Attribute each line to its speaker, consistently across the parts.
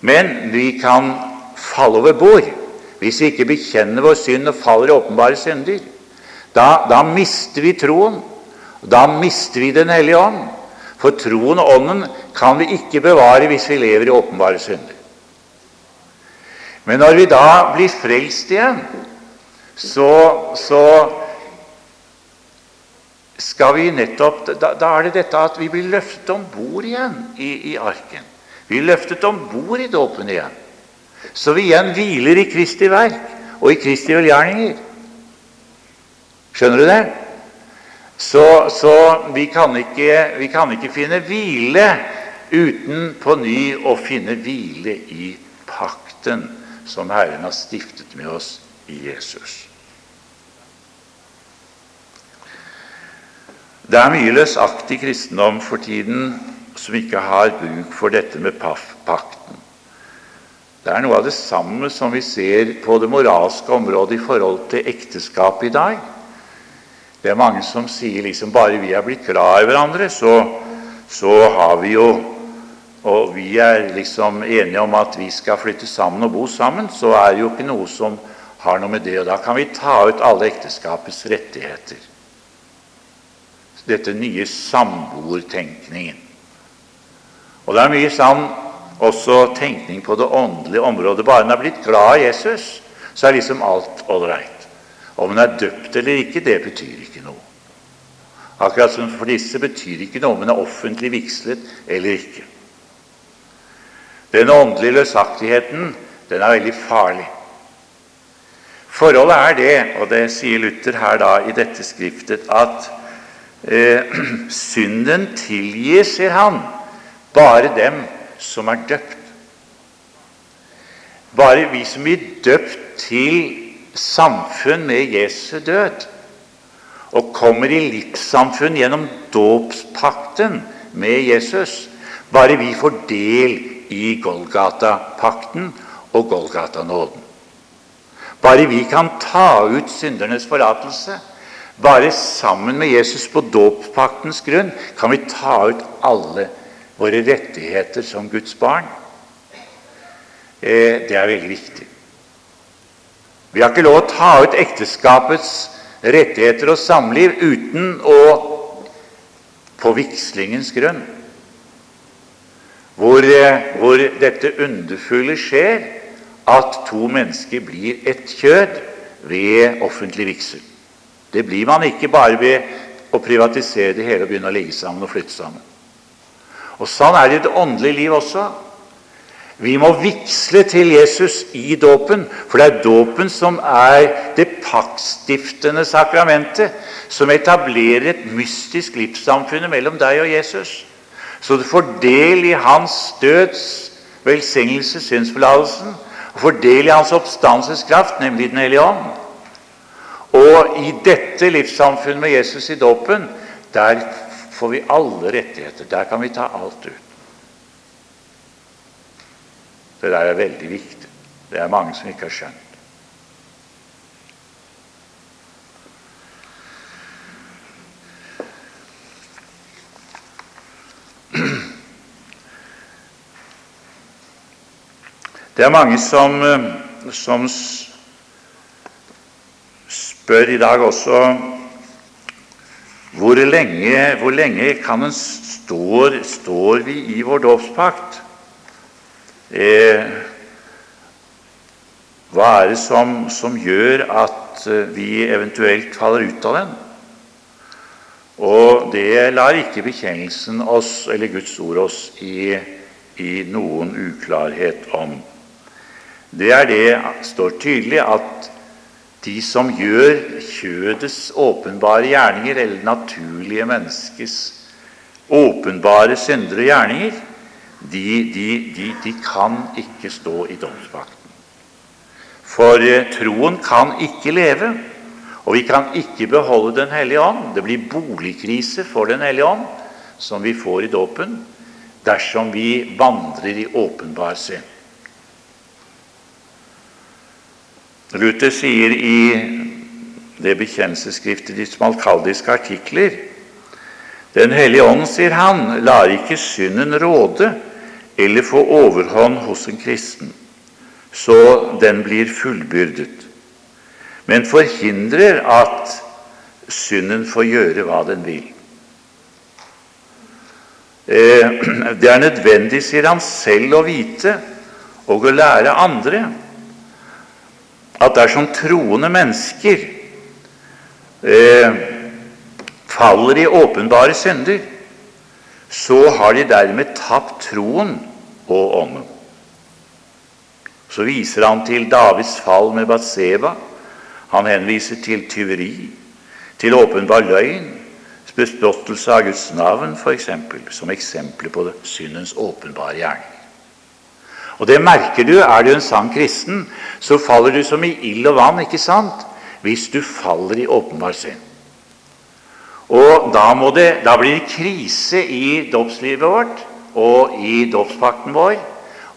Speaker 1: Men vi kan falle over bord hvis vi ikke bekjenner vår synd og faller i åpenbare synder. Da, da mister vi troen. Da mister vi Den hellige ånd. For troen og ånden kan vi ikke bevare hvis vi lever i åpenbare synder. Men når vi da blir frelst igjen, så, så skal vi nettopp da, da, er det dette at vi blir løftet om bord igjen i, i arken. Vi løftet om bord i dåpen igjen. Så vi igjen hviler i Kristi verk og i Kristi velgjerninger. Skjønner du det? Så, så vi, kan ikke, vi, kan ikke, finne hvile uten på ny å finne hvile i pakten som Herren har stiftet med oss i Jesus. Det er mye løsaktig kristendom for tiden som ikke har bruk for dette med pakten. Det er noe av det samme som vi ser på det moralske området i forhold til ekteskap i dag. Det er mange som sier liksom bare vi er blitt glad i hverandre, så, så har vi jo Og vi er liksom enige om at vi skal flytte sammen og bo sammen, så er det jo ikke noe som har noe med det. Og da kan vi ta ut alle ekteskapets rettigheter dette nye samboertenkningen. Og det er mye sann også tenkning på det åndelige området. Bare en er blitt glad i Jesus, så er liksom alt ålreit. Om en er døpt eller ikke, det betyr ikke noe. Akkurat som for disse betyr ikke noe om en er offentlig vigslet eller ikke. Den åndelige løsaktigheten den er veldig farlig. Forholdet er det, og det sier Luther her da i dette skriftet, at eh, synden tilgir, sier han, bare dem som er døpt. Bare vi som blir døpt til samfunn med Jesu død, og kommer i livssamfunn gjennom dåpspakten med Jesus, bare vi får del i Golgata-pakten og Golgata-nåden. Bare vi kan ta ut syndernes forlatelse bare sammen med Jesus på dåpspaktens grunn kan vi ta ut alle våre rettigheter som Guds barn. Eh, det er veldig viktig. Vi har ikke lov å ta ut ekteskapets rettigheter og samliv uten å på vigslingens grunn, hvor, eh, hvor dette underfulle skjer, at to mennesker blir ett kjød ved offentlig vigsel. Det blir man ikke bare ved å privatisere det hele og begynne å ligge sammen og flytte sammen. Og Sånn er det i det åndelige liv også. Vi må vigsle til Jesus i dåpen, for det er dåpen som er det paktstiftende sakramentet, som etablerer et mystisk livssamfunn mellom deg og Jesus. Så du får del i hans døds velsignelse, synsforlatelsen, og får del i hans oppstandelseskraft, nemlig Den hellige ånd. Og i dette livssamfunnet med Jesus i dåpen, der får vi alle rettigheter. Der kan vi ta alt ut. Det der er veldig viktig. Det er mange som ikke har skjønt. Det er mange som, som spør i dag også hvor lenge, hvor lenge en står, står vi i vår dåpspakt? Eh, hva er det som, som, gjør at eh, vi eventuelt faller ut av den? Og det lar ikke bekjennelsen oss, eller Guds ord oss, i, i noen uklarhet om. Det er det står tydelig at de som gjør kjødets åpenbare gjerninger, eller naturlige menneskes åpenbare syndere gjerninger, de, de, de, de, kan ikke stå i domspakten. For eh, troen kan ikke leve, og vi kan ikke beholde Den hellige ånd. Det blir boligkrise for Den hellige ånd, som vi får i dåpen, dersom vi vandrer i åpenbar synd. Luther sier i det bekjennelsesskriftet de smalkaldiske artikler Den hellige ånd, sier han, lar ikke synden råde eller få overhånd hos en kristen, så den blir fullbyrdet, men forhindrer at synden får gjøre hva den vil. Eh, det er nødvendig, sier han selv, å vite og å lære andre at dersom troende mennesker eh, faller i åpenbare synder, så har de dermed tapt troen og ånden. Så viser han til Davids fall med Batseba. Han henviser til tyveri, til åpenbar løgn, bespottelse av Guds navn, eksempel, som eksempler på syndens åpenbare gjerning. Og det merker du. Er du en sann kristen, så faller du som i ild og vann, ikke sant? Hvis du faller i åpenbar synd. Og da, det, da blir det krise i dåpslivet vårt og i dåpspakten vår.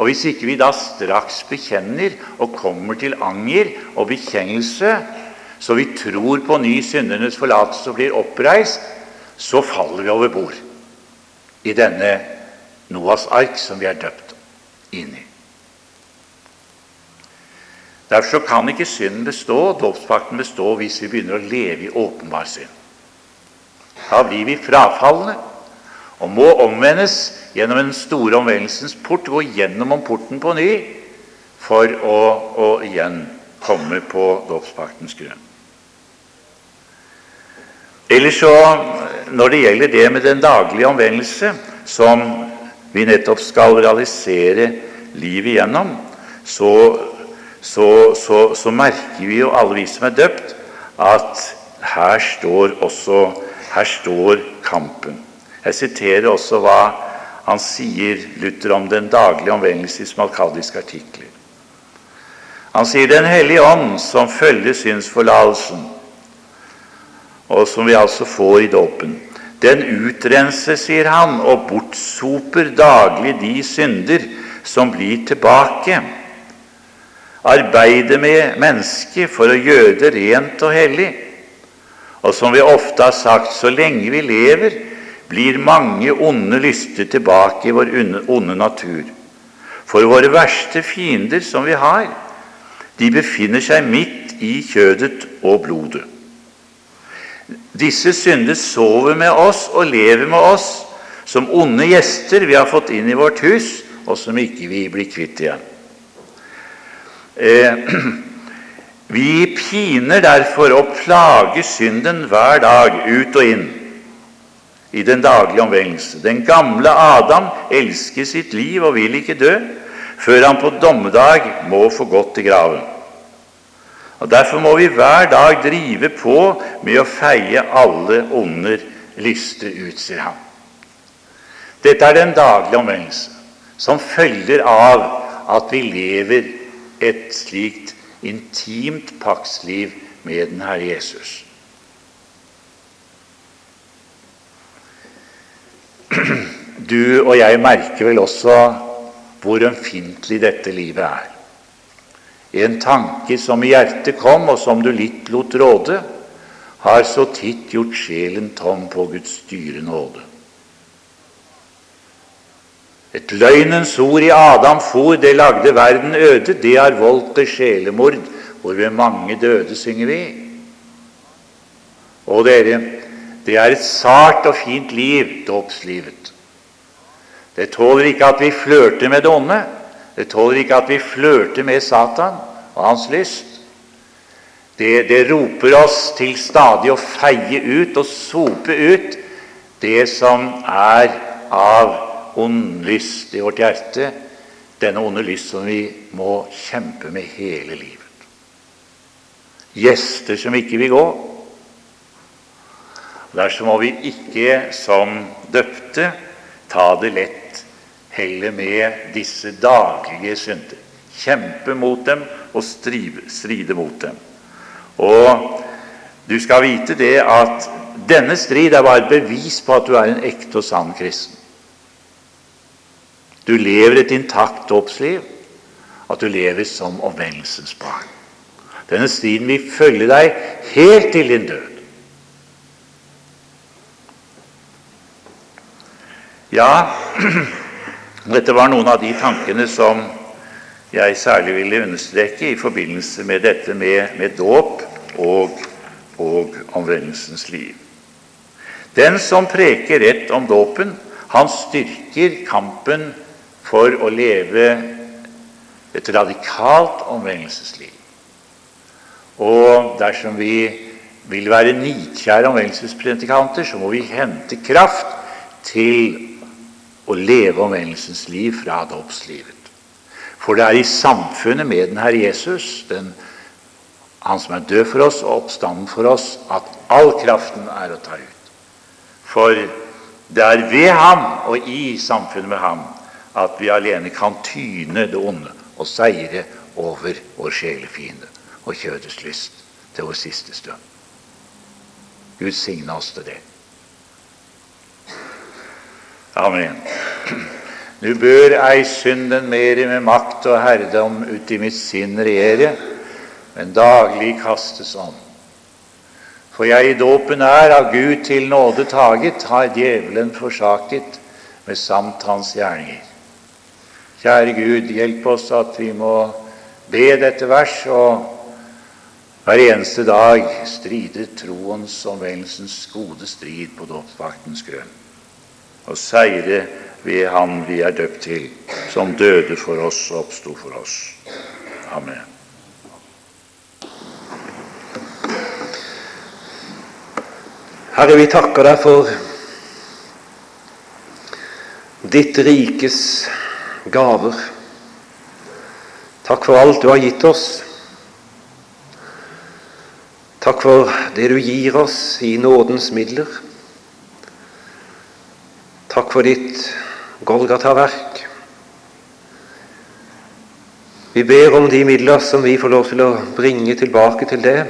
Speaker 1: Og hvis ikke vi da straks bekjenner og kommer til anger og bekjennelse, så vi tror på ny syndernes forlatelse og blir oppreist, så faller vi over bord i denne Noas ark som vi er døpt inn i. Derfor kan ikke synden bestå, dåpspakten bestå, hvis vi begynner å leve i åpenbar synd. Da blir vi frafalne og må omvendes gjennom den store omvendelsens port, gå gjennom om porten på ny for å, å igjen komme på dåpspaktens grunn. Ellers så, Når det gjelder det med den daglige omvendelse, som vi nettopp skal realisere livet gjennom, så så, så, så, merker vi jo alle vi som er døpt, at her står også her står kampen. Jeg siterer også hva han sier, Luther, om den daglige omvendelse i smalkaldiske artikler. Han sier Den hellige ånd, som følger synsforlatelsen, og som vi altså får i dåpen, den utrenser, sier han, og bortsoper daglig de synder som blir tilbake arbeide med mennesket for å gjøre det rent og hellig. Og som vi ofte har sagt, så lenge vi lever, blir mange onde lyster tilbake i vår onde natur. For våre verste fiender som vi har, de befinner seg midt i kjødet og blodet. Disse synder sover med oss og lever med oss som onde gjester vi har fått inn i vårt hus, og som ikke vi blir kvitt igjen. Eh, vi piner derfor og plager synden hver dag ut og inn i den daglige omvendelse. Den gamle Adam elsker sitt liv og vil ikke dø før han på dommedag må få gått til graven. Og Derfor må vi hver dag drive på med å feie alle onder lyster ut, sier han. Dette er den daglige omvendelse, som følger av at vi lever et slikt intimt paktsliv med den Herre Jesus. Du og jeg merker vel også hvor ømfintlig dette livet er. En tanke som i hjertet kom, og som du litt lot råde, har så titt gjort sjelen tom på Guds dyre nåde. Et løgnens ord i Adam for, det lagde verden øde. Det har voldt til sjelemord, hvorved mange døde, synger vi. Og dere, det er et sart og fint liv, dåpslivet. Det tåler ikke at vi flørter med det onde. Det tåler ikke at vi flørter med Satan og hans lyst. Det, det roper oss til stadig å feie ut og sope ut det som er av ond lyst i vårt hjerte, denne onde lyst som vi må kjempe med hele livet. Gjester som ikke vil gå. Derfor må vi ikke som døpte ta det lett heller med disse daglige synder. Kjempe mot dem og stride mot dem. Og du skal vite det at denne strid er bare et bevis på at du er en ekte og sann kristen du lever et intakt dåpsliv, at du lever som omvendelsens barn. Denne striden vil følge deg helt til din død. Ja, Dette var noen av de tankene som jeg særlig ville understreke i forbindelse med dette med, med dåp og, og omvendelsens liv. Den som preker rett om dåpen, han styrker kampen for å leve et radikalt omvendelsesliv. Og dersom vi vil være nidkjære omvendelsespredikanter, så må vi hente kraft til å leve omvendelsens liv fra dåpslivet. For det er i samfunnet med den Herre Jesus, den, Han som er død for oss og oppstanden for oss, at all kraften er å ta ut. For det er ved ham og i samfunnet med ham at vi alene kan tyne det onde og seire over vår sjelefiende og kjødets lyst til vår siste stund. Gud signe oss til det. Amen. Nu bør ei synden mer med makt og herredom uti mitt sinn regjere, men daglig kastes om. For jeg i dåpen er av Gud til nåde taget, har djevelen forsaket med samt hans gjerninger. Kjære Gud, hjelp oss at vi må be dette vers og hver eneste dag stride troens og omvendelsens gode strid på dåpsvaktens grunn, og seire ved Han vi er døpt til, som døde for oss og oppsto for oss. Amen.
Speaker 2: Herre, vi takker deg for ditt rikes gaver. Takk for alt du har gitt oss. Takk for det du gir oss i nådens midler. Takk for ditt Golgata-verk. Vi ber om de midler som vi får lov til å bringe tilbake til det.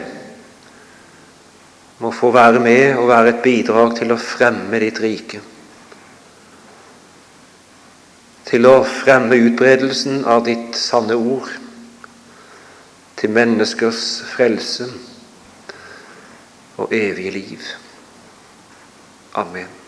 Speaker 2: Må få være med og være et bidrag til å fremme ditt rike. Til å fremme utbredelsen av ditt sanne ord. Til menneskers frelse og evige liv. Amen.